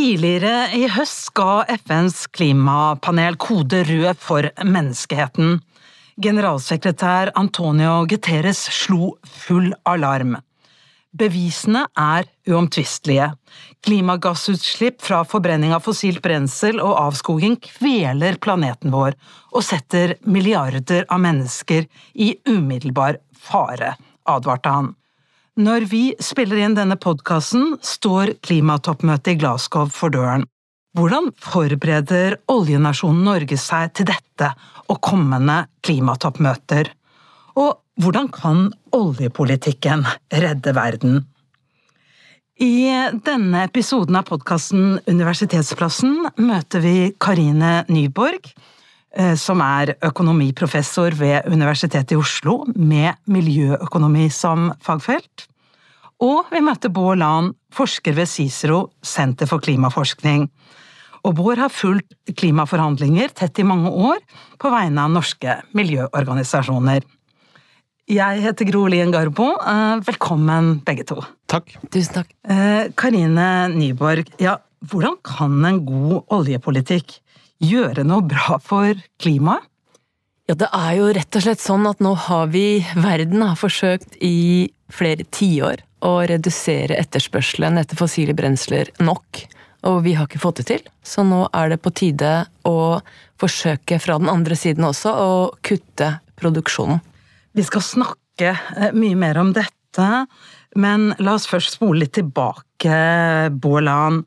Tidligere i høst ga FNs klimapanel kode rød for menneskeheten. Generalsekretær Antonio Guterres slo full alarm. Bevisene er uomtvistelige. Klimagassutslipp fra forbrenning av fossilt brensel og avskoging kveler planeten vår og setter milliarder av mennesker i umiddelbar fare, advarte han. Når vi spiller inn denne podkasten, står klimatoppmøtet i Glasgow for døren. Hvordan forbereder oljenasjonen Norge seg til dette og kommende klimatoppmøter? Og hvordan kan oljepolitikken redde verden? I denne episoden av podkasten Universitetsplassen møter vi Karine Nyborg, eh, som er økonomiprofessor ved Universitetet i Oslo, med miljøøkonomi som fagfelt. Og vi møtte Bård Lahn, forsker ved Cicero senter for klimaforskning. Og Bård har fulgt klimaforhandlinger tett i mange år på vegne av norske miljøorganisasjoner. Jeg heter Gro Lien Garbo. Eh, velkommen, begge to. Takk. Tusen takk. Eh, Karine Nyborg, ja, hvordan kan en god oljepolitikk gjøre noe bra for klimaet? Ja, det er jo rett og slett sånn at nå har vi Verden har forsøkt i flere tiår å redusere etterspørselen etter fossile brensler nok. Og vi har ikke fått det til, så nå er det på tide å forsøke fra den andre siden også å kutte produksjonen. Vi skal snakke eh, mye mer om dette, men la oss først spole litt tilbake, Bårland.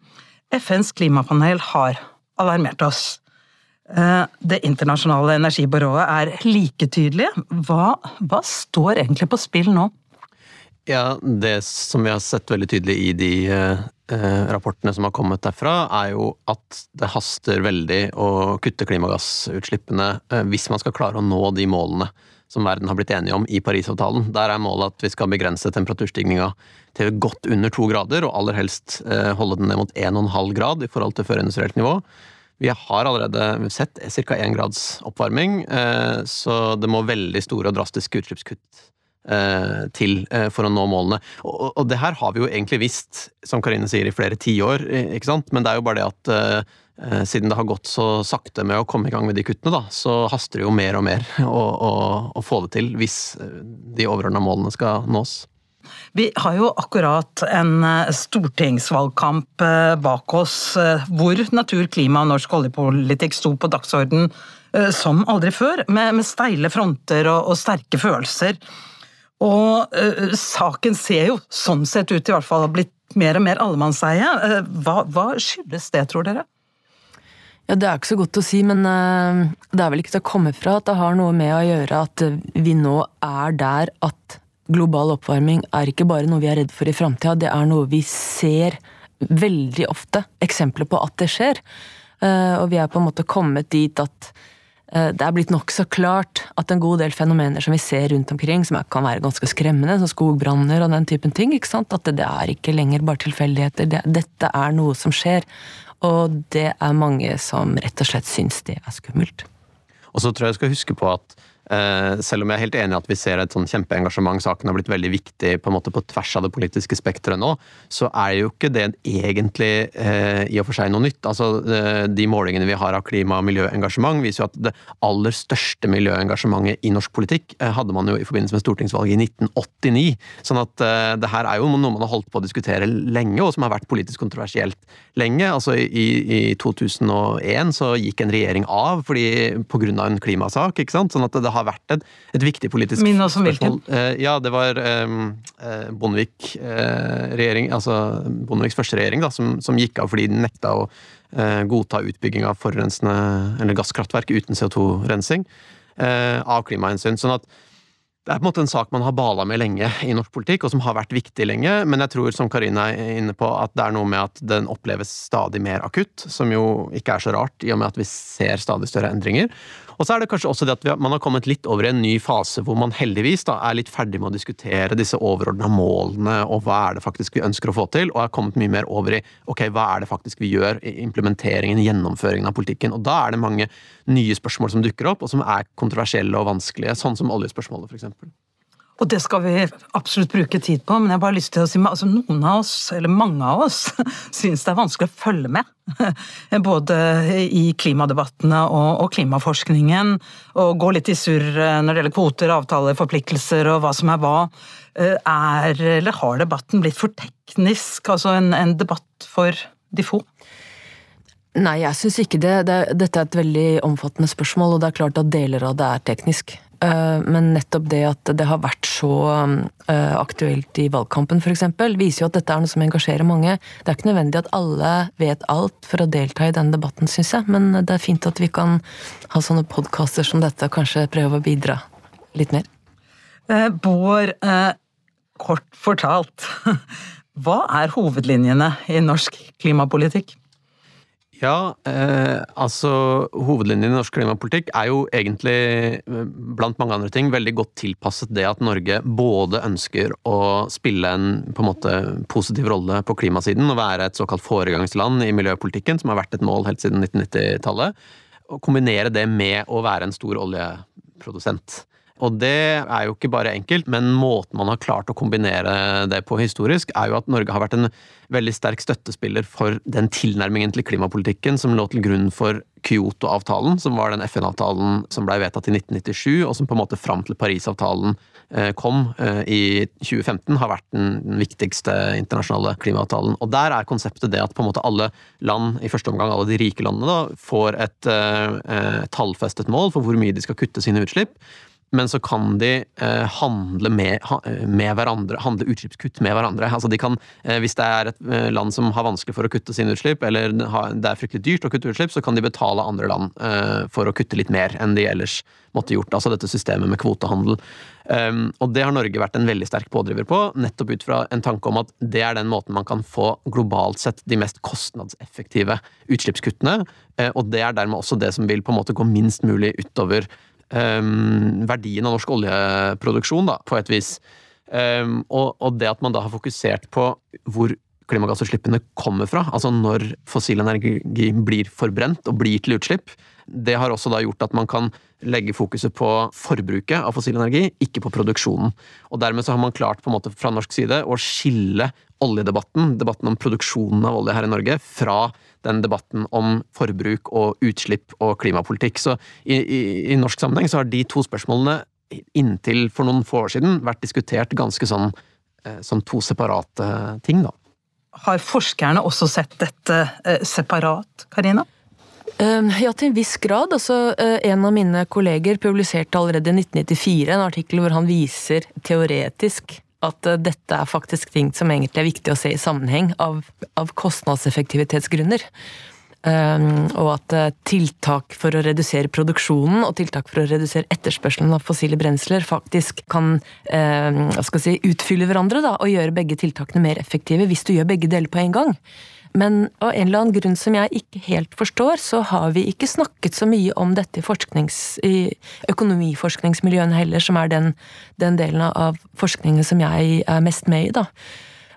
FNs klimapanel har alarmert oss. Eh, Det internasjonale energibyrået er like tydelig. Hva, hva står egentlig på spill nå? Ja, Det som vi har sett veldig tydelig i de eh, eh, rapportene som har kommet derfra, er jo at det haster veldig å kutte klimagassutslippene hvis man skal klare å nå de målene som verden har blitt enige om i Parisavtalen. Der er målet at vi skal begrense temperaturstigninga til godt under to grader, og aller helst holde den ned mot 1,5 grad i forhold til førindustrielt nivå. Vi har allerede sett ca. 1 grads oppvarming, eh, så det må veldig store og drastiske utslippskutt eh, til eh, for å nå målene. Og, og det her har vi jo egentlig visst, som Karine sier, i flere tiår, ikke sant? men det er jo bare det at siden det har gått så sakte med å komme i gang med de kuttene, da, så haster det jo mer og mer å, å, å få det til hvis de overordna målene skal nås. Vi har jo akkurat en eh, stortingsvalgkamp eh, bak oss eh, hvor natur, klima og norsk oljepolitikk sto på dagsorden som aldri før, med, med steile fronter og, og sterke følelser. Og uh, saken ser jo sånn sett ut i hvert fall å ha blitt mer og mer allemannseie. Uh, hva, hva skyldes det, tror dere? Ja, Det er ikke så godt å si, men uh, det er vel ikke til å komme fra at det har noe med å gjøre at vi nå er der at global oppvarming er ikke bare noe vi er redd for i framtida, det er noe vi ser veldig ofte eksempler på at det skjer. Eh, Og vi er på en måte kommet dit at eh, det er blitt nokså klart at en god del fenomener som vi ser rundt omkring, som kan være ganske skremmende, som skogbranner og den typen ting, at det, er ikke lenger bare tilfeldigheter. Dette er noe som skjer. Og det er mange som rett og slett syns det er skummelt. Og så tror jeg jeg skal huske på at selv om jeg er helt enig i at vi ser et sånn kjempeengasjement, saken har blitt veldig viktig på en måte på tvers av det politiske spekteret nå, så er jo ikke det egentlig eh, i og for seg noe nytt. Altså, eh, De målingene vi har av klima- og miljøengasjement, viser jo at det aller største miljøengasjementet i norsk politikk eh, hadde man jo i forbindelse med stortingsvalget i 1989. Sånn at eh, det her er jo noe man har holdt på å diskutere lenge, og som har vært politisk kontroversielt lenge. Altså I, i 2001 så gikk en regjering av fordi av en klimasak. ikke sant? Sånn at det har vært et, et viktig politisk Minn oss om hvilken. Eh, ja, det var eh, eh, Bondevik-regjering, altså Bondeviks første regjering, da, som, som gikk av fordi den nekta å eh, godta utbygging av forurensende eller gasskraftverk uten CO2-rensing eh, av klimahensyn. Sånn at det er på en måte en sak man har bala med lenge i norsk politikk, og som har vært viktig lenge, men jeg tror, som Karina er inne på, at det er noe med at den oppleves stadig mer akutt, som jo ikke er så rart, i og med at vi ser stadig større endringer. Og så er det kanskje også det at har, man har kommet litt over i en ny fase hvor man heldigvis da er litt ferdig med å diskutere disse overordna målene, og hva er det faktisk vi ønsker å få til, og er kommet mye mer over i ok, hva er det faktisk vi gjør i implementeringen, gjennomføringen av politikken. Og da er det mange nye spørsmål som dukker opp, og som er kontroversielle og vanskelige, sånn som oljespørsmålet, f.eks. Og det skal vi absolutt bruke tid på, men jeg har bare lyst til å si altså noen av oss, eller mange av oss, syns det er vanskelig å følge med. Både i klimadebattene og, klimaforskningen, og gå litt i surr når det gjelder kvoter, avtaler, forpliktelser og hva som er hva. Eh, er, eller har debatten blitt for teknisk, altså en, en debatt for de få? Nei, jeg syns ikke det. det. Dette er et veldig omfattende spørsmål, og det er klart at deler av det er teknisk. Eh, men nettopp det at det har vært så eh, aktuelt i valgkampen f.eks., viser jo at dette er noe som engasjerer mange. Det er ikke nødvendig at alle vet alt for å delta i denne debatten, syns jeg, men det er fint at vi kan ha sånne podkaster som dette og kanskje prøve å bidra litt mer. Eh, Bård, kort fortalt, hva er hovedlinjene i norsk klimapolitikk? Ja, eh, altså Hovedlinjen i norsk klimapolitikk er jo egentlig, eh, blant mange andre ting, veldig godt tilpasset det at Norge både ønsker å spille en på en måte positiv rolle på klimasiden og være et såkalt foregangsland i miljøpolitikken, som har vært et mål helt siden 1990-tallet, og kombinere det med å være en stor oljeprodusent. Og det er jo ikke bare enkelt, men måten man har klart å kombinere det på historisk, er jo at Norge har vært en veldig sterk støttespiller for den tilnærmingen til klimapolitikken som lå til grunn for Kyoto-avtalen, som var den FN-avtalen som blei vedtatt i 1997, og som på en måte fram til Parisavtalen eh, kom eh, i 2015, har vært den viktigste internasjonale klimaavtalen. Og der er konseptet det at på en måte alle land, i første omgang alle de rike landene, da, får et eh, tallfestet mål for hvor mye de skal kutte sine utslipp men så kan de eh, handle med, eh, med, hverandre, handle utslippskutt med hverandre. Altså de kan, eh, hvis det er et eh, land som har vanskelig for å kutte sine utslipp, eller det er fryktelig dyrt å kutte utslipp, så kan de betale andre land eh, for å kutte litt mer enn de ellers måtte gjort. Altså dette systemet med kvotehandel. Um, og det har Norge vært en veldig sterk pådriver på, nettopp ut fra en tanke om at det er den måten man kan få globalt sett de mest kostnadseffektive utslippskuttene, uh, og det er dermed også det som vil på en måte gå minst mulig utover um, verdien av norsk oljeproduksjon, da, på et vis. Um, og, og, det at man da har fokusert på hvor klimagassutslippene kommer fra, altså når fossil energi blir forbrent og blir til utslipp, det har også da gjort at man kan legge fokuset på forbruket av fossil energi, ikke på produksjonen. Og dermed så har man klart på en måte fra norsk side å skille oljedebatten, debatten om produksjonen av olje her i Norge, fra den debatten om forbruk og utslipp og klimapolitikk. Så i, i, i norsk sammenheng så har de to spørsmålene inntil for noen få år siden vært diskutert ganske sånn eh, som to separate ting, da. Har forskerne også sett dette eh, separat, Karina? Ehm, ja, til en viss grad. Altså, eh, en av mine kolleger publiserte allerede i 1994 en artikkel hvor han viser teoretisk at eh, dette er faktisk ting som egentlig er viktig å se i sammenheng, av, av kostnadseffektivitetsgrunner. Um, og at uh, tiltak for å redusere produksjonen og tiltak for å redusere etterspørselen av fossile brensler faktisk kan uh, si, utfylle hverandre da, og gjøre begge tiltakene mer effektive hvis du gjør begge deler på en gang. Men av en eller annen grunn som jeg ikke helt forstår, så har vi ikke snakket så mye om dette i, i økonomiforskningsmiljøene heller, som er den, den, delen av forskningen som jeg er mest med i, da.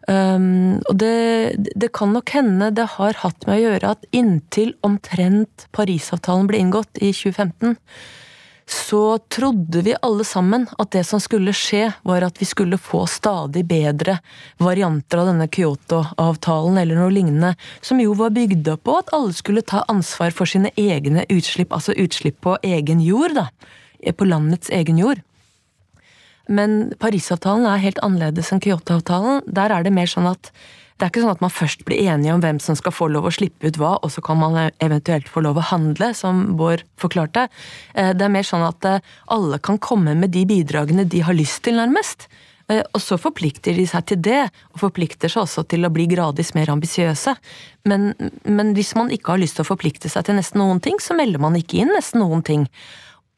Um, og det, det, kan nok hende det har hatt med å gjøre at inntil omtrent Parisavtalen ble inngått i 2015, så trodde vi alle sammen at det som skulle skje, var at vi skulle få stadig bedre varianter av denne Kyoto-avtalen eller noe lignende, som jo var bygd opp på at alle skulle ta ansvar for sine egne utslipp, altså utslipp på egen jord, da. På landets egen jord. Men Parisavtalen er helt annerledes enn Kyoto-avtalen. Der er det mer sånn at det er ikke sånn at man først blir enige om hvem som skal få lov å slippe ut hva, og så kan man eventuelt få lov å handle, som Bård forklarte. Eh, det er mer sånn at eh, alle kan komme med de bidragene de har lyst til, nærmest. Eh, og så forplikter de seg til det, og forplikter seg også til å bli gradvis mer ambisiøse. Men, men hvis man ikke har lyst til å forplikte seg til nesten noen ting, så melder man ikke inn nesten noen ting.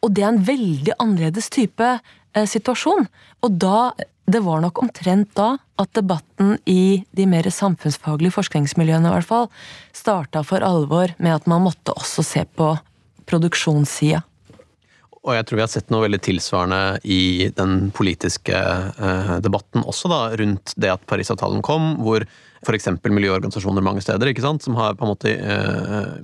Og det er en veldig annerledes type situasjon. Og da det var nok omtrent da at debatten i de mer samfunnsfaglige forskningsmiljøene i hvert fall, starta for alvor med at man måtte også se på produksjonssida. Og jeg tror vi har sett noe veldig tilsvarende i den politiske eh, debatten også, da, rundt det at Parisavtalen kom, hvor f.eks. miljøorganisasjoner mange steder, ikke sant, som har på en måte eh,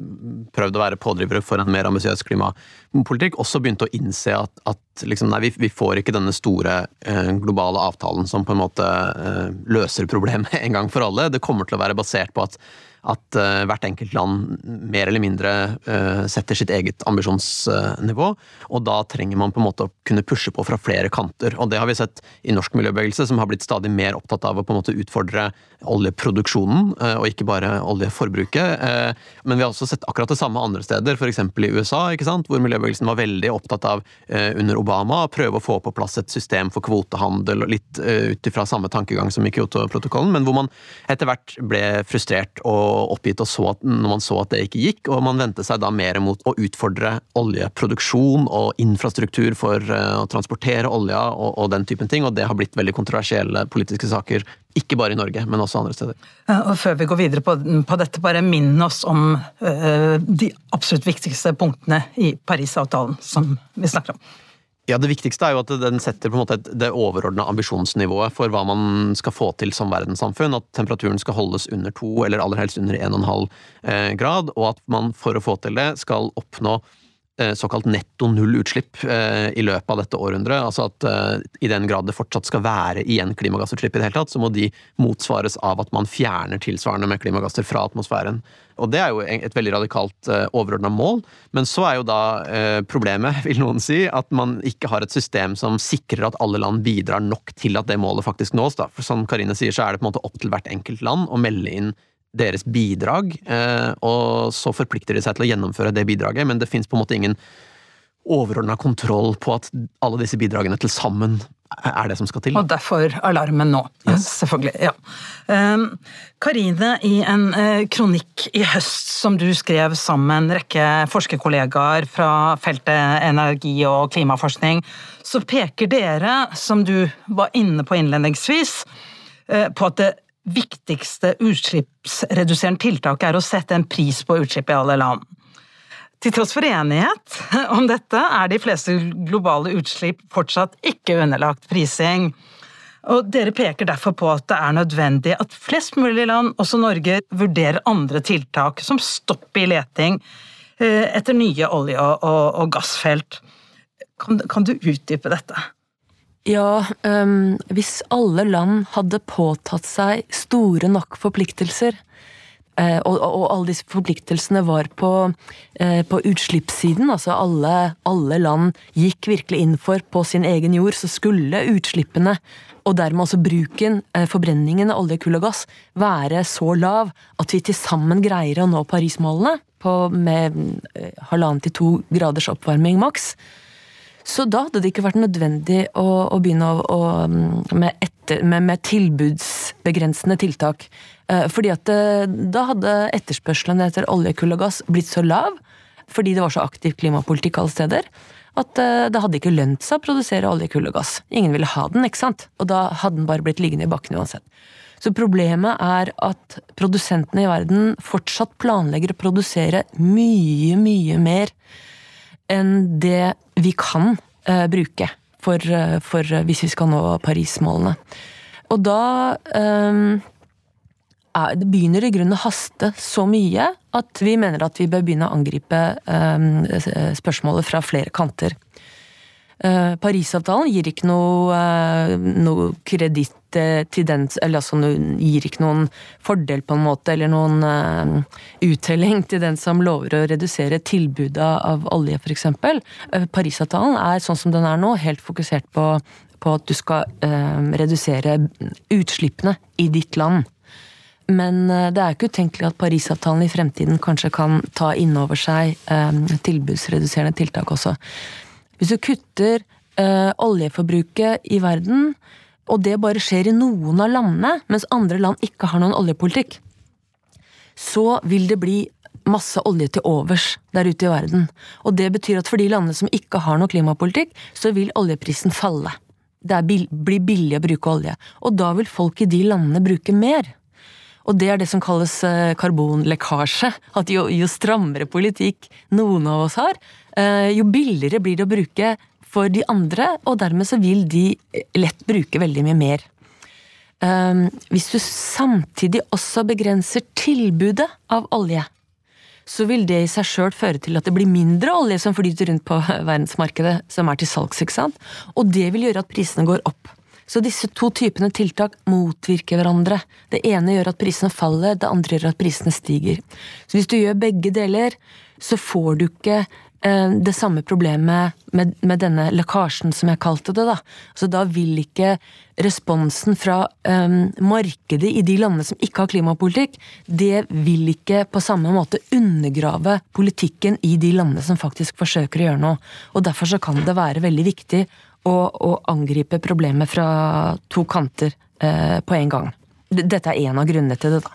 prøvd å være pådrivere for en mer ambisiøs klimapolitikk, også begynte å innse at, at liksom, nei, vi, vi, får ikke denne store eh, globale avtalen som på en måte eh, løser problemet en gang for alle. Det kommer til å være basert på at at uh, hvert enkelt land mer eller mindre uh, setter sitt eget ambisjonsnivå. Og da trenger man på en måte å kunne pushe på fra flere kanter. Og det har vi sett i norsk miljøbevegelse, som har blitt stadig mer opptatt av å på en måte utfordre oljeproduksjonen, uh, og ikke bare oljeforbruket. Men vi har også sett akkurat det samme andre steder, f.eks. i USA, ikke sant? hvor miljøbevegelsen var veldig opptatt av under Obama å prøve å få på plass et system for kvotehandel, litt ut ifra samme tankegang som i Kyoto-protokollen, men hvor man etter hvert ble frustrert og oppgitt og så at, når man så at det ikke gikk, og man vendte seg da mer mot å utfordre oljeproduksjon og infrastruktur for uh, å transportere olja og, og, den typen ting, og det har blitt veldig kontroversielle politiske saker. Ikke bare i Norge, men også andre steder. Og Før vi går videre på, på dette, bare minn oss om uh, de absolutt viktigste punktene i Parisavtalen som vi snakker om. Ja, Det viktigste er jo at den setter på en måte det overordna ambisjonsnivået for hva man skal få til som verdenssamfunn. At temperaturen skal holdes under to, eller aller helst under 1,5 eh, grad. Og at man for å få til det skal oppnå såkalt netto null utslipp eh, i løpet av dette århundret. Altså at eh, i den grad det fortsatt skal være igjen klimagassutslipp i det hele tatt, så må de motsvares av at man fjerner tilsvarende med klimagasser fra atmosfæren. Og det er jo et veldig radikalt overordna mål, men så er jo da problemet, vil noen si, at man ikke har et system som sikrer at alle land bidrar nok til at det målet faktisk nås. Da. For som Karine sier, så er det på en måte opp til hvert enkelt land å melde inn deres bidrag, eh, og så forplikter de seg til å gjennomføre det bidraget, men det fins på en måte ingen overordna kontroll på at alle disse bidragene til sammen er det som skal til. Og derfor alarmen nå, yes. selvfølgelig. ja. Um, Karine, i en uh, kronikk i høst som du skrev sammen med en rekke forskerkollegaer fra feltet energi og klimaforskning, så peker dere, som du var inne på innledningsvis, uh, på at det viktigste utslippsreduserende tiltaket er å sette en pris på utslipp i alle land. Til tross for enighet om dette er de fleste globale utslipp fortsatt ikke underlagt prising. Og Dere peker derfor på at det er nødvendig at flest mulig land, også Norge, vurderer andre tiltak, som stopp i leting eh, etter nye olje- og, gassfelt. Kan, du utdype dette? Ja, um, hvis alle land hadde påtatt seg store nok forpliktelser, eh, og, og, alle disse forpliktelsene var på, eh, på utslippssiden, altså alle, alle, land gikk virkelig inn for på sin egen jord, så skulle utslippene, og dermed også bruken, eh, forbrenningen av olje, kull og gass, være så lav at vi til sammen greier å nå Parismålene på, med halvannen til to graders oppvarming maks. Så da hadde det ikke vært nødvendig å, å begynne å, å, mm, med, etter, med, med, tilbudsbegrensende tiltak. Eh, fordi at eh, da hadde etterspørselen etter olje, kull og gass blitt så lav, fordi det var så aktiv klimapolitikk alle steder, at eh, det hadde ikke lønt seg å produsere olje, kull og gass. Ingen ville ha den, ikke sant? Og da hadde den bare blitt liggende i bakken uansett. Så problemet er at produsentene i verden fortsatt planlegger å produsere mye, mye mer enn det vi kan uh, bruke for, uh, for uh, hvis vi skal nå Paris-målene. Og da um, er, det begynner i grunnen å haste så mye at vi mener at vi bør begynne å angripe um, spørsmålet fra flere kanter. Uh, Parisavtalen gir ikke noe, uh, noe kreditt til den Eller altså gir ikke noen fordel, på en måte, eller noen uttelling til den som lover å redusere tilbudet av olje, f.eks. Parisavtalen er sånn som den er nå, helt fokusert på, på at du skal redusere utslippene i ditt land. Men det er ikke utenkelig at Parisavtalen i fremtiden kanskje kan ta inn over seg tilbudsreduserende tiltak også. Hvis du kutter øh, oljeforbruket i verden, og det bare skjer i noen av landene, mens andre land ikke har noen oljepolitikk, så vil det bli masse olje til overs der ute i verden. Og det betyr at for de landene som ikke har noe klimapolitikk, så vil oljeprisen falle. Det bill blir billig å bruke olje. Og da vil folk i de landene bruke mer. Og det er det som kalles eh, karbonlekkasje. At jo, jo strammere politikk noen av oss har, Eh, jo billigere blir det å bruke for de andre, og dermed så vil de lett bruke veldig mye mer. Eh, hvis du samtidig også begrenser tilbudet av olje, så vil det i seg sjøl føre til at det blir mindre olje som flyter rundt på verdensmarkedet, som er til salgs, ikke sant? Og det vil gjøre at prisene går opp. Så disse to typene tiltak motvirker hverandre. Det ene gjør at prisene faller, det andre gjør at prisene stiger. Så hvis du gjør begge deler, så får du ikke Eh, det samme problemet med, med, denne lekkasjen, som jeg kalte det. Da Så da vil ikke responsen fra um, markedet i de landene som ikke har klimapolitikk, det vil ikke på samme måte undergrave politikken i de landene som faktisk forsøker å gjøre noe. Og Derfor så kan det være veldig viktig å, og angripe problemet fra to kanter eh, på en gang. Dette er en av grunnene til det. da.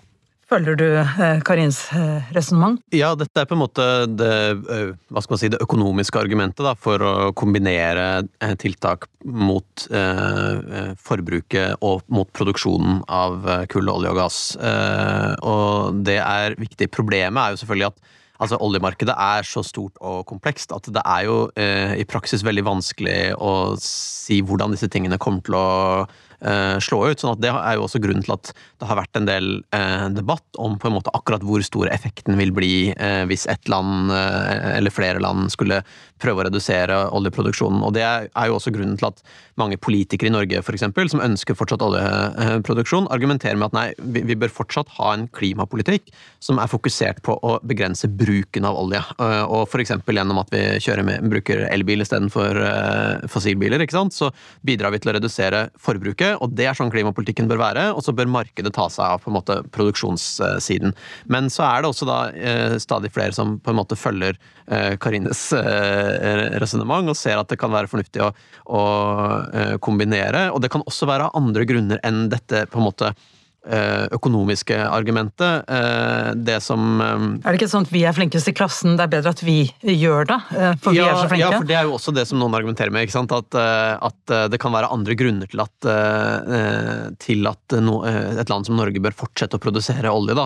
Følger du eh, Karins eh, resonnement? Ja, dette er på en måte det, eh, hva skal man si, det økonomiske argumentet da, for å kombinere tiltak mot eh, forbruket og mot produksjonen av kull, olje og gass. Eh, og det er viktig. Problemet er jo selvfølgelig at Altså, Oljemarkedet er så stort og komplekst at det er jo eh, i praksis veldig vanskelig å si hvordan disse tingene kommer til å slå ut. sånn at Det er jo også grunnen til at det har vært en del eh, debatt om på en måte akkurat hvor stor effekten vil bli eh, hvis ett land eller flere land skulle prøve å redusere oljeproduksjonen. Og Det er jo også grunnen til at mange politikere i Norge for eksempel, som ønsker fortsatt oljeproduksjon, argumenterer med at nei, vi bør fortsatt ha en klimapolitikk som er fokusert på å begrense bruken av olje. Og f.eks. gjennom at vi med, bruker elbil istedenfor fossilbiler, ikke sant? så bidrar vi til å redusere forbruket og det er sånn klimapolitikken bør være. Og så bør markedet ta seg av på en måte produksjonssiden. Men så er det også da eh, stadig flere som på en måte følger eh, Karines eh, resonnement og ser at det kan være fornuftig å, å kombinere. Og det kan også være av andre grunner enn dette på en måte økonomiske argumentet. Eh, det som eh, Er det ikke sånn at vi er flinkest i klassen, det er bedre at vi gjør det? For vi ja, er så flinke? Ja, for det er jo også det som noen argumenterer med. At, at det kan være andre grunner til at, til at no, et land som Norge bør fortsette å produsere olje. da,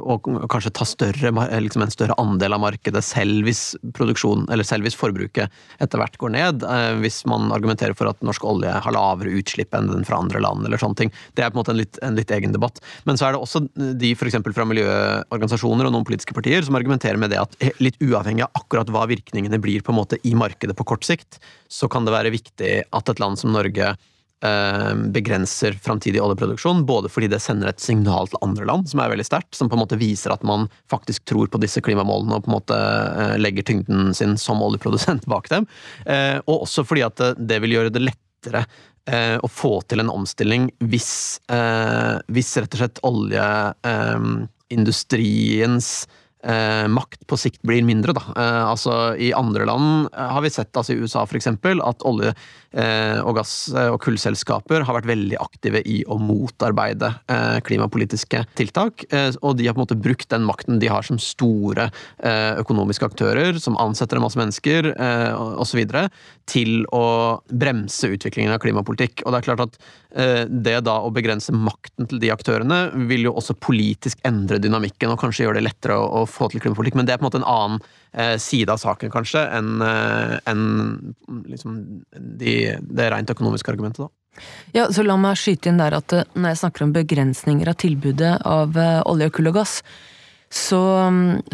Og kanskje ta større, liksom en større andel av markedet selv hvis produksjonen, eller selv hvis forbruket etter hvert går ned. Hvis man argumenterer for at norsk olje har lavere utslipp enn den fra andre land. eller sånne ting. Det er på en måte en litt, en litt, egen debatt. Men så er det også de for fra miljøorganisasjoner og noen politiske partier som argumenterer med det at litt uavhengig av akkurat hva virkningene blir på en måte i markedet på kort sikt, så kan det være viktig at et land som Norge eh, begrenser framtidig oljeproduksjon, både fordi det sender et signal til andre land som er veldig sterkt, som på en måte viser at man faktisk tror på disse klimamålene og på en måte eh, legger tyngden sin som oljeprodusent bak dem, eh, og også fordi at det vil gjøre det lettere å få til en omstilling hvis, eh, hvis rett og slett oljeindustriens eh, makt på sikt blir mindre. Da. Eh, altså, I andre land eh, har vi sett, altså i USA f.eks., at olje- eh, og gass- eh, og kullselskaper har vært veldig aktive i å motarbeide eh, klimapolitiske tiltak. og de har på en måte brukt den makten de har som store økonomiske aktører, som ansetter en masse mennesker eh, osv., til å bremse utviklingen av klimapolitikk. Og det er klart at det da å begrense makten til de aktørene vil jo også politisk endre dynamikken og kanskje gjøre det lettere å, få til klimapolitikk, men det er på en måte en annen eh, side av saken, kanskje, enn eh, en, liksom, de, det rent økonomiske argumentet, da. Ja, så La meg skyte inn der at eh, når jeg snakker om begrensninger av tilbudet av eh, olje, kull og gass, så,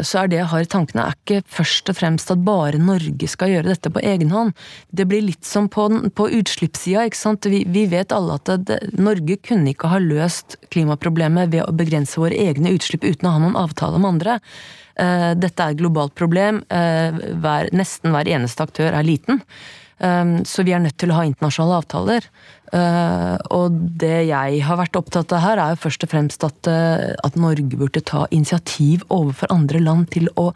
så, er det jeg har i tankene, er ikke først og fremst at bare Norge skal gjøre dette på egen hånd. Det blir litt som på, på utslippssida. ikke sant? Vi, vi, vet alle at det, Norge kunne ikke ha løst klimaproblemet ved å begrense våre egne utslipp uten å ha noen avtale med andre. Uh, dette er et globalt problem. Uh, hver, nesten hver eneste aktør er liten. Um, så vi er nødt til å ha internasjonale avtaler. Uh, og det jeg har vært opptatt av her, er jo først og fremst at, uh, at Norge burde ta initiativ overfor andre land til å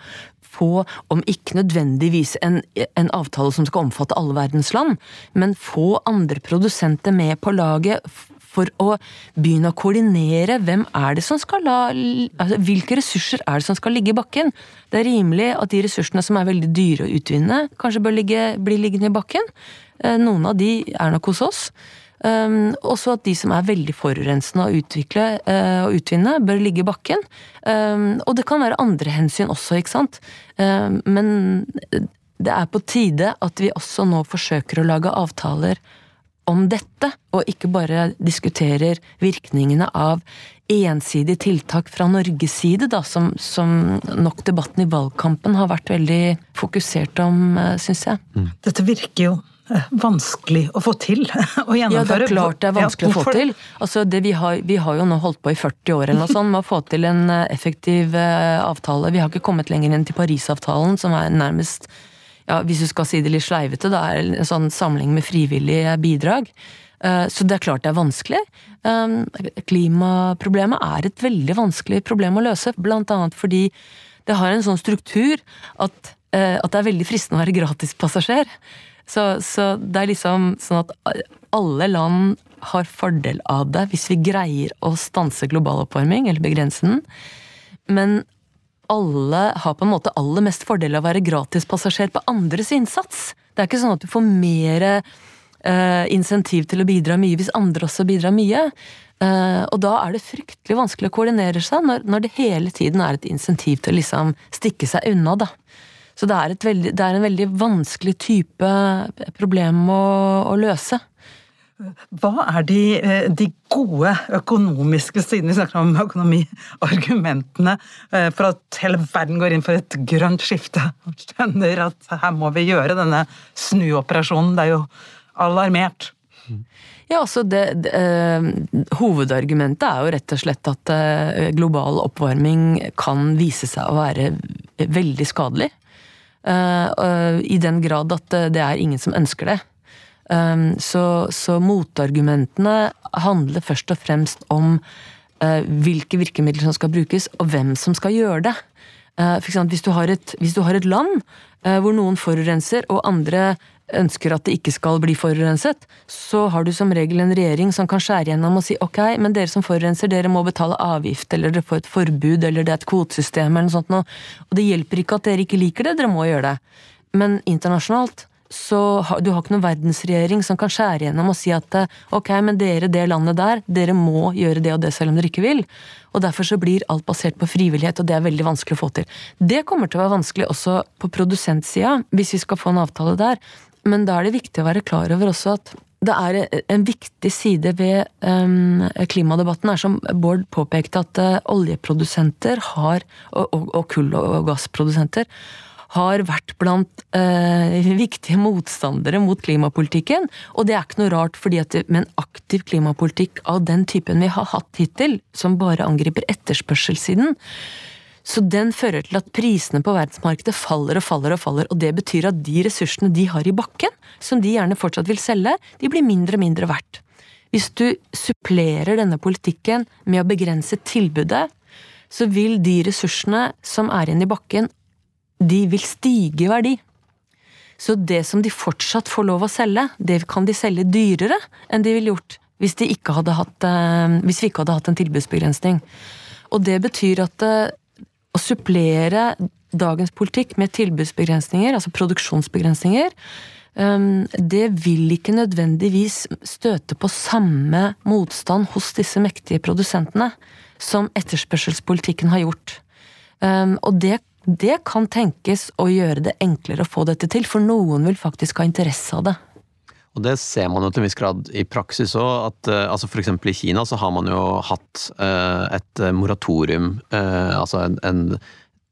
få, om ikke nødvendigvis en, en, avtale som skal omfatte alle verdens land, men få andre produsenter med på laget for å begynne å koordinere hvem er det som skal la altså, Hvilke ressurser er det som skal ligge i bakken? Det er rimelig at de ressursene som er veldig dyre å utvinne, kanskje bør ligge, bli liggende i bakken. Eh, noen av de er nok hos oss. Um, også at de som er veldig forurensende å utvikle uh, og utvinne, bør ligge i bakken. Um, og det kan være andre hensyn også, ikke sant. Um, men det er på tide at vi også nå forsøker å lage avtaler om dette, og ikke bare diskuterer virkningene av ensidige tiltak fra Norges side, da, som, som nok debatten i valgkampen har vært veldig fokusert om, eh, syns jeg. Mm. Dette virker jo eh, vanskelig å få til å gjennomføre. Ja, det er klart det er vanskelig ja, å få til. Altså, vi, har, vi, har, jo nå holdt på i 40 år eller noe sånt med å få til en eh, effektiv avtale. Vi har ikke kommet lenger enn til Parisavtalen, som er nærmest ja, Hvis du skal si det litt sleivete, da er en sånn samling med frivillige bidrag. Eh, så det er klart det er vanskelig. Eh, klimaproblemet er et veldig vanskelig problem å løse, blant annet fordi det har en sånn struktur at, eh, at det er veldig fristende å være gratispassasjer. Så, så det er liksom sånn at alle land har fordel av det hvis vi greier å stanse global oppvarming, eller begrense den. Men alle har på en måte aller mest fordel av å være gratispassasjer på andres innsats. Det er ikke sånn at du får mer uh, insentiv til å bidra mye hvis andre også bidrar mye. Uh, og da er det fryktelig vanskelig å koordinere seg når, når, det hele tiden er et insentiv til å liksom stikke seg unna, da. Så det er, veldig, det er en veldig vanskelig type problem å, å løse. Hva er de, eh, de, gode økonomiske sidene, vi snakker om økonomi, argumentene for at hele verden går inn for et grønt skifte? Skjønner at her må vi gjøre denne snuoperasjonen. Det er jo alarmert. Ja, altså det, det eh, Hovedargumentet er jo rett og slett at eh, global oppvarming kan vise seg å være veldig skadelig. Eh, I den grad at det er ingen som ønsker det. Eh, så, så, motargumentene handler først og fremst om eh, hvilke virkemidler som skal brukes, og hvem som skal gjøre det. Eh, for eksempel, hvis, du et, hvis du har et land hvor noen forurenser, og andre ønsker at det ikke skal bli forurenset, så har du som regel en regjering som kan skjære gjennom og si ok, men dere som forurenser, dere må betale avgift, eller dere får et forbud, eller det er et kvotesystem, eller noe sånt noe. Og det hjelper ikke at dere ikke liker det, dere må gjøre det. Men internasjonalt så du har ikke noen verdensregjering som kan skjære gjennom og si at ok, men dere, det landet der, dere må gjøre det og det selv om dere ikke vil. Og derfor så blir alt basert på frivillighet, og det er veldig vanskelig å få til. Det kommer til å være vanskelig også på produsentsida, hvis vi skal få en avtale der. Men da er det viktig å være klar over også at det er en viktig side ved um, klimadebatten, er som Bård påpekte, at uh, oljeprodusenter har, og, og, og kull- og gassprodusenter har vært blant eh, viktige motstandere mot klimapolitikken. Og det er ikke noe rart, fordi at med en aktiv klimapolitikk av den typen vi har hatt hittil, som bare angriper etterspørselssiden, så den fører til at prisene på verdensmarkedet faller og faller og faller, og det betyr at de ressursene de har i bakken, som de gjerne fortsatt vil selge, de blir mindre og mindre verdt. Hvis du supplerer denne politikken med å begrense tilbudet, så vil de ressursene som er igjen i bakken, de vil stige i verdi. Så det som de fortsatt får lov å selge, det kan de selge dyrere enn de ville gjort hvis, de hatt, eh, hvis vi ikke hadde hatt en tilbudsbegrensning. Og det betyr at eh, å supplere dagens politikk med tilbudsbegrensninger, altså produksjonsbegrensninger, um, det vil ikke nødvendigvis støte på samme motstand hos disse mektige produsentene som etterspørselspolitikken har gjort. Og det, det kan tenkes å gjøre det enklere å få dette til, for noen vil faktisk ha interesse av det. Og det ser man jo til en viss grad i praksis òg. uh, altså F.eks. i Kina så har man jo hatt uh, et moratorium, uh, altså en, en,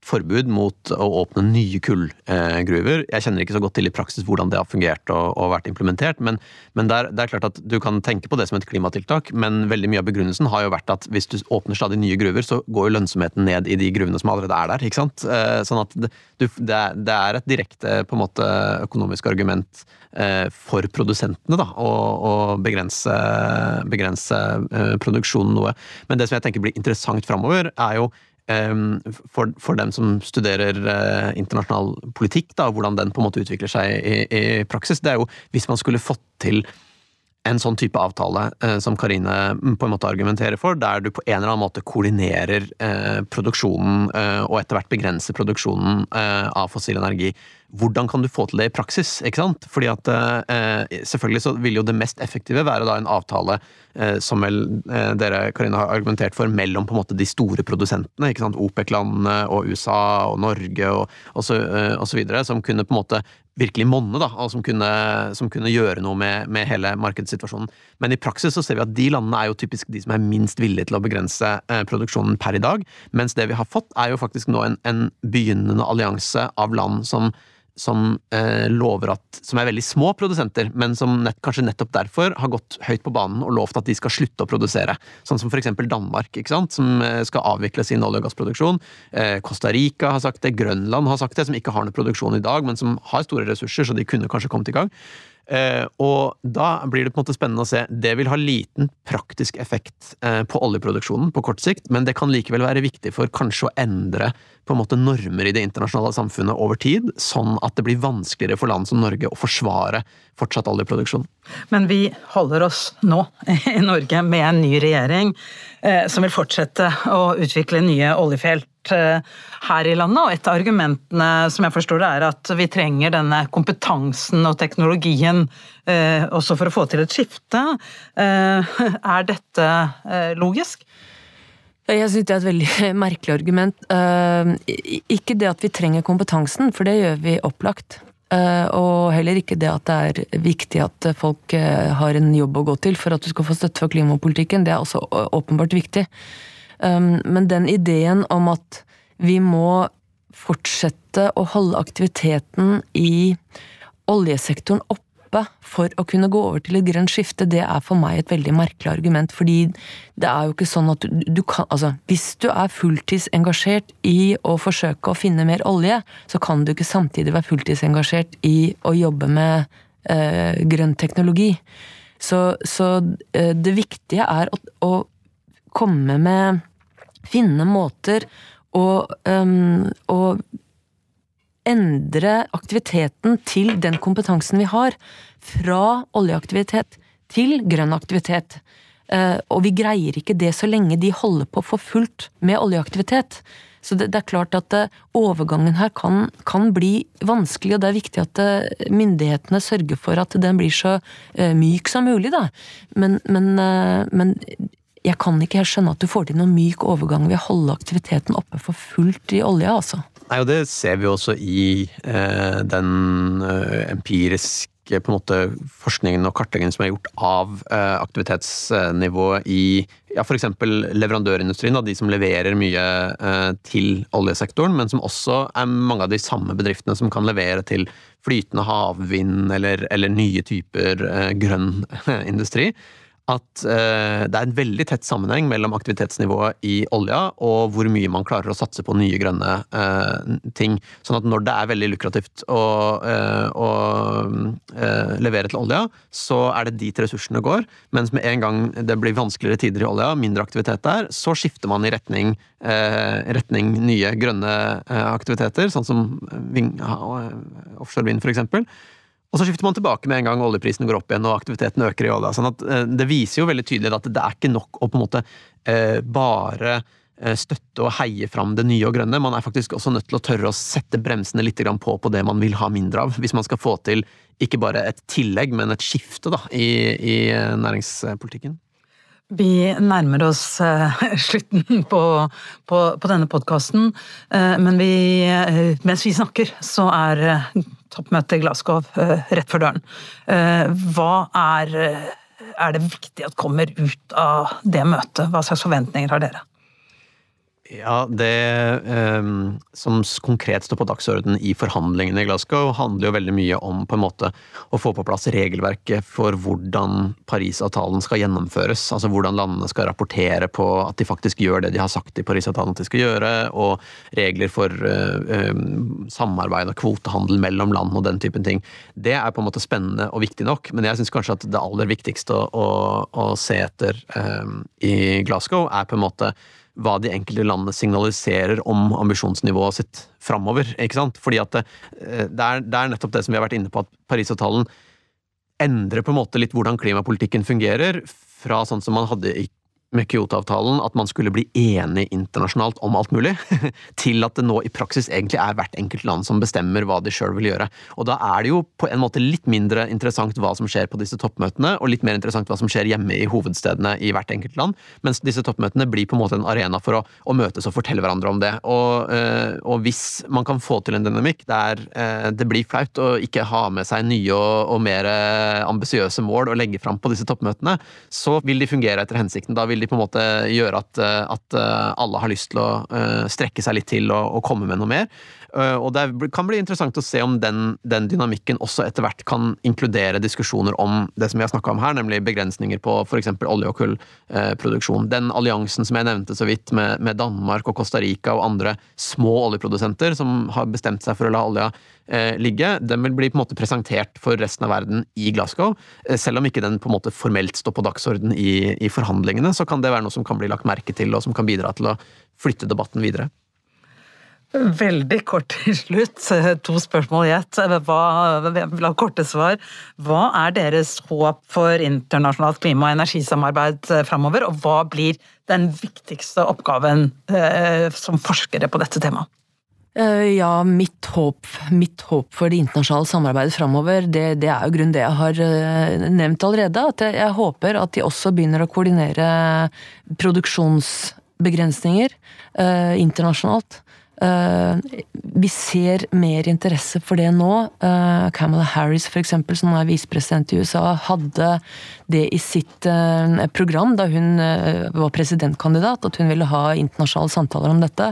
forbud mot å åpne nye kullgruver. Jeg kjenner ikke så godt til i praksis hvordan det har fungert og, og vært implementert, men, men det, er, det, er, klart at du kan tenke på det som et klimatiltak, men veldig mye av begrunnelsen har jo vært at hvis du åpner stadig nye gruver, så går jo lønnsomheten ned i de gruvene som allerede er der. ikke sant? Sånn at det, det, er, et direkte på en måte økonomisk argument Eh, for produsentene, da, å, begrense, begrense eh, produksjonen noe. Men det som jeg tenker blir interessant framover, er jo eh, for, for, dem som studerer internasjonal politikk, da, hvordan den på en måte utvikler seg i, i praksis, det er jo hvis man skulle fått til en sånn type avtale eh, som Karine mm, på en måte argumenterer for, der du på en eller annen måte koordinerer eh, produksjonen eh, og etter hvert begrenser produksjonen av fossil energi. hvordan kan du få til det i praksis? ikke sant? Fordi at Selvfølgelig så vil jo det mest effektive være da en avtale som vel dere Karine, har argumentert for mellom på en måte de store produsentene, ikke sant? OPEC-landene og USA og Norge og, osv. som kunne på en måte virkelig monne, da, og som kunne, som kunne gjøre noe med, med, hele markedssituasjonen. Men i praksis så ser vi at de landene er jo typisk de som er minst villige til å begrense eh, produksjonen per i dag, mens det vi har fått, er jo faktisk nå en, en begynnende allianse av land som som eh, lover at Som er veldig små produsenter, men som nett, kanskje nettopp derfor har gått høyt på banen og lovt at de skal slutte å produsere. Sånn som eksempel Danmark, ikke sant? som eh, skal avvikle sin olje- og gassproduksjon. Eh, Costa Rica har sagt det, Grønland har sagt det, som ikke har noe produksjon i dag, men som har store ressurser, så de kunne kanskje kommet i gang. Eh, og da blir det på en måte spennende å se. Det vil ha liten praktisk effekt eh, på oljeproduksjonen på kort sikt, men det kan likevel være viktig for kanskje å endre på en måte normer i det internasjonale samfunnet over tid, sånn at det blir vanskeligere for land som Norge å forsvare fortsatt oljeproduksjon. Men vi holder oss nå i Norge med en ny regjering eh, som vil fortsette å utvikle nye oljefelt Eh, her i landet. Og et av argumentene som jeg forstår det, er at vi trenger denne kompetansen og teknologien eh, også for å få til et skifte. Eh, er dette logisk? Jeg syns det er et veldig merkelig argument. Ikke det at vi trenger kompetansen, for det gjør vi opplagt. Og heller ikke det at det er viktig at folk har en jobb å gå til for at du skal få støtte for klimapolitikken. Det er også åpenbart viktig. Um, men den ideen om at vi må fortsette å holde aktiviteten i oljesektoren oppe for å kunne gå over til et grønt skifte, det er for meg et veldig merkelig argument. Fordi det er jo ikke sånn at du kan Altså, hvis du er fulltidsengasjert i å forsøke å finne mer olje, så kan du ikke samtidig være fulltidsengasjert i å jobbe med eh, grønn teknologi. Så, så eh, det viktige er å, å komme med finne måter å, um, å endre aktiviteten til den kompetansen vi har, fra oljeaktivitet til grønn aktivitet. Uh, og vi greier ikke det så lenge de holder på for fullt med oljeaktivitet. Så det, det er klart at uh, overgangen her kan, kan, bli vanskelig, og det er viktig at uh, myndighetene sørger for at den blir så myk som mulig, da. Men, men, men jeg kan ikke helt skjønne at du får til noen myk overgang ved å holde aktiviteten oppe for fullt i olja, altså. Nei, og det ser vi også i eh, den eh, empiriske på en måte, forskningen og kartleggingen som er gjort av eh, aktivitetsnivået i ja, f.eks. leverandørindustrien, da, de som leverer mye eh, til oljesektoren, men som også er mange av de samme bedriftene som kan levere til flytende havvind eller, eller nye typer eh, grønn industri at eh, det er en veldig tett sammenheng mellom aktivitetsnivået i olja og hvor mye man klarer å satse på nye grønne eh, ting. Sånn at når det er veldig lukrativt å, eh, å eh, levere til olja, så er det dit ressursene går. Mens med en gang det blir vanskeligere tider i olja, mindre aktivitet der, så skifter man i retning, eh, retning nye grønne eh, aktiviteter, sånn som offshore vind f.eks. Og så skifter man tilbake med en gang oljeprisen går opp igjen og aktiviteten øker i olja. sånn at eh, Det viser jo veldig tydelig at det er ikke nok å på en måte eh, bare eh, støtte og heie fram det nye og grønne. Man er faktisk også nødt til å tørre å sette bremsene litt på på det man vil ha mindre av. Hvis man skal få til ikke bare et tillegg, men et skifte da, i, i næringspolitikken. Vi nærmer oss uh, slutten på, på, på denne podkasten, uh, men vi, uh, mens vi snakker, så er toppmøtet i Glasgow rett for døren. Hva er, er det viktig at kommer ut av det møtet? Hva slags forventninger har dere? Ja, Det um, som konkret står på dagsordenen i forhandlingene i Glasgow, handler jo veldig mye om på en måte å få på plass regelverket for hvordan Parisavtalen skal gjennomføres. Altså hvordan landene skal rapportere på at de faktisk gjør det de har sagt i Parisavtalen at de skal gjøre, og regler for uh, um, samarbeid og kvotehandel mellom land og den typen ting. Det er på en måte spennende og viktig nok, men jeg syns kanskje at det aller viktigste å, å, å se etter um, i Glasgow er på en måte hva de enkelte landene signaliserer om ambisjonsnivået sitt framover. ikke sant? Fordi at det, eh, det, er, det, er, nettopp det som vi har vært inne på, at Parisavtalen endrer på en måte litt hvordan klimapolitikken fungerer, fra sånn som man hadde i med Kyoto-avtalen at man skulle bli enig internasjonalt om alt mulig, til at det nå i praksis egentlig er hvert enkelt land som bestemmer hva de sjøl vil gjøre. Og da er det jo på en måte litt mindre interessant hva som skjer på disse toppmøtene, og litt mer interessant hva som skjer hjemme i hovedstedene i hvert enkelt land, mens disse toppmøtene blir på en måte en arena for å, å møtes og fortelle hverandre om det. Og, øh, og, hvis man kan få til en dynamikk der øh, det blir flaut å ikke ha med seg nye og, og mer ambisiøse mål å legge fram på disse toppmøtene, så vil de fungere etter hensikten. Da vil vil de på en måte gjøre at, eh, at eh, alle har lyst til å eh, strekke seg litt til og, og komme med noe mer. Og det kan bli interessant å se om den, den dynamikken også etter hvert kan inkludere diskusjoner om det som vi har snakka om her, nemlig begrensninger på f.eks. olje- og kullproduksjon. Den alliansen som jeg nevnte så vidt med, med Danmark og Costa Rica og andre små oljeprodusenter som har bestemt seg for å la olja Eh, ligge, den vil bli på en måte presentert for resten av verden i Glasgow. Eh, selv om ikke den på en måte formelt står på dagsorden i, i forhandlingene, så kan det være noe som kan bli lagt merke til, og som kan bidra til å flytte debatten videre. Veldig kort til slutt, to spørsmål i ett. ha korte svar. Hva er deres håp for internasjonalt klima- og energisamarbeid framover, og hva blir den viktigste oppgaven eh, som forskere på dette temaet? Eh, ja, mitt håp, mitt håp, for det internasjonale samarbeidet framover, det, det, er jo grunn det jeg har eh, nevnt allerede. At jeg, jeg, håper at de også begynner å koordinere produksjonsbegrensninger eh, internasjonalt. Uh, vi ser mer interesse for det nå. Uh, Kamala Harris, for eksempel, som er visepresident i USA, hadde det i sitt uh, program da hun var presidentkandidat, at hun ville ha internasjonale samtaler om dette.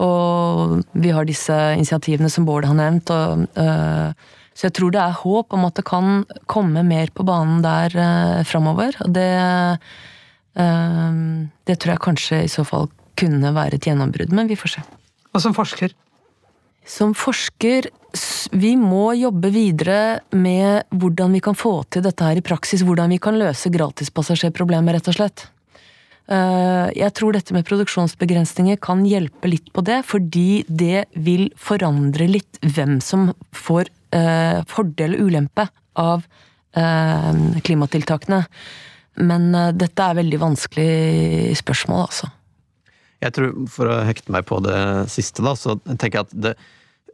Og vi har disse initiativene som Bård har nevnt. Og, så jeg tror det er håp om at det kan komme mer på banen der uh, framover. Det, det tror jeg kanskje i så fall kunne være et gjennombrudd, men vi får se. Og som forsker? Som forsker vi må jobbe videre med hvordan vi kan få til dette her i praksis. Hvordan vi kan løse gratispassasjerproblemet, rett og slett. Eh, jeg tror dette med produksjonsbegrensninger kan hjelpe litt på det, fordi det vil forandre litt hvem som får eh, fordel og ulempe av eh, klimatiltakene. Men dette er veldig vanskelig spørsmål, altså. Jeg tror, For å hekte meg på det siste, da, så tenker jeg at det,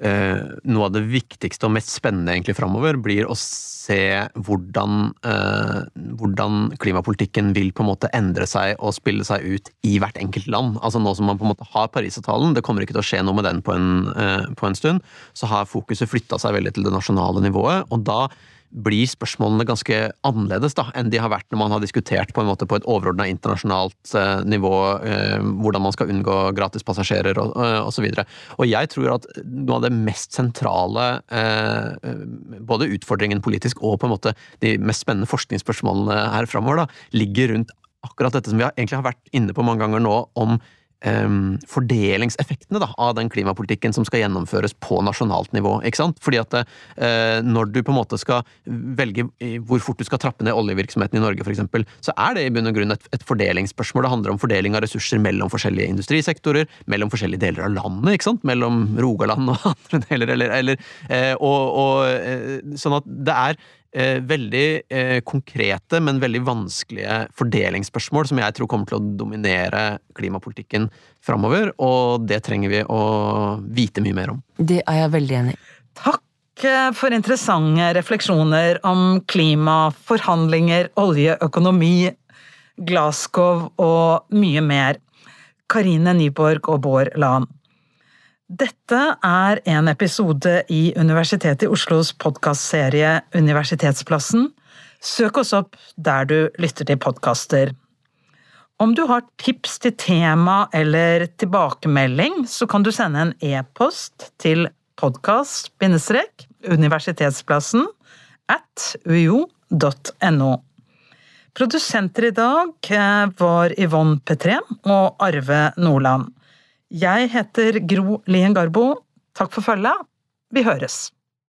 eh, noe av det viktigste og mest spennende egentlig framover blir å se hvordan, eh, hvordan, klimapolitikken vil på en måte endre seg og spille seg ut i hvert enkelt land. Altså Nå som man på en måte har Parisavtalen, det kommer ikke til å skje noe med den på en, eh, på en stund, så har fokuset flytta seg veldig til det nasjonale nivået. og da blir spørsmålene ganske annerledes da, enn de har vært når man har diskutert på en måte på et overordna internasjonalt eh, nivå eh, hvordan man skal unngå gratispassasjerer og eh, osv. Og, og jeg tror at noe av det mest sentrale, eh, både utfordringen politisk og på en måte de mest spennende forskningsspørsmålene her framover, ligger rundt akkurat dette som vi egentlig har vært inne på mange ganger nå, om um, fordelingseffektene da, av den klimapolitikken som skal gjennomføres på nasjonalt nivå. ikke sant? Fordi at uh, når du på en måte skal velge hvor fort du skal trappe ned oljevirksomheten i Norge f.eks., så er det i bunn og grunn et, et, fordelingsspørsmål. Det handler om fordeling av ressurser mellom forskjellige industrisektorer, mellom forskjellige deler av landet, ikke sant? mellom Rogaland og andre deler, eller, eller uh, og, og, uh, Sånn at det er eh, veldig eh, konkrete, men veldig vanskelige fordelingsspørsmål som jeg tror kommer til å dominere klimapolitikken framover, og det trenger vi å vite mye mer om. Det er jeg veldig enig i. Takk eh, for interessante refleksjoner om klima, forhandlinger, oljeøkonomi, Glasgow og mye mer. Karine Nyborg og Bård Lan. Dette er en episode i Universitetet i Oslos podkastserie Universitetsplassen. Søk oss opp der du lytter til podkaster. Om du har tips til tema eller tilbakemelding, så kan du sende en e-post til podkast-universitetsplassen at uio.no. Produsenter i dag var Yvonne Petré og Arve Nordland. Jeg heter Gro Lien Garbo. Takk for følget. Vi høres.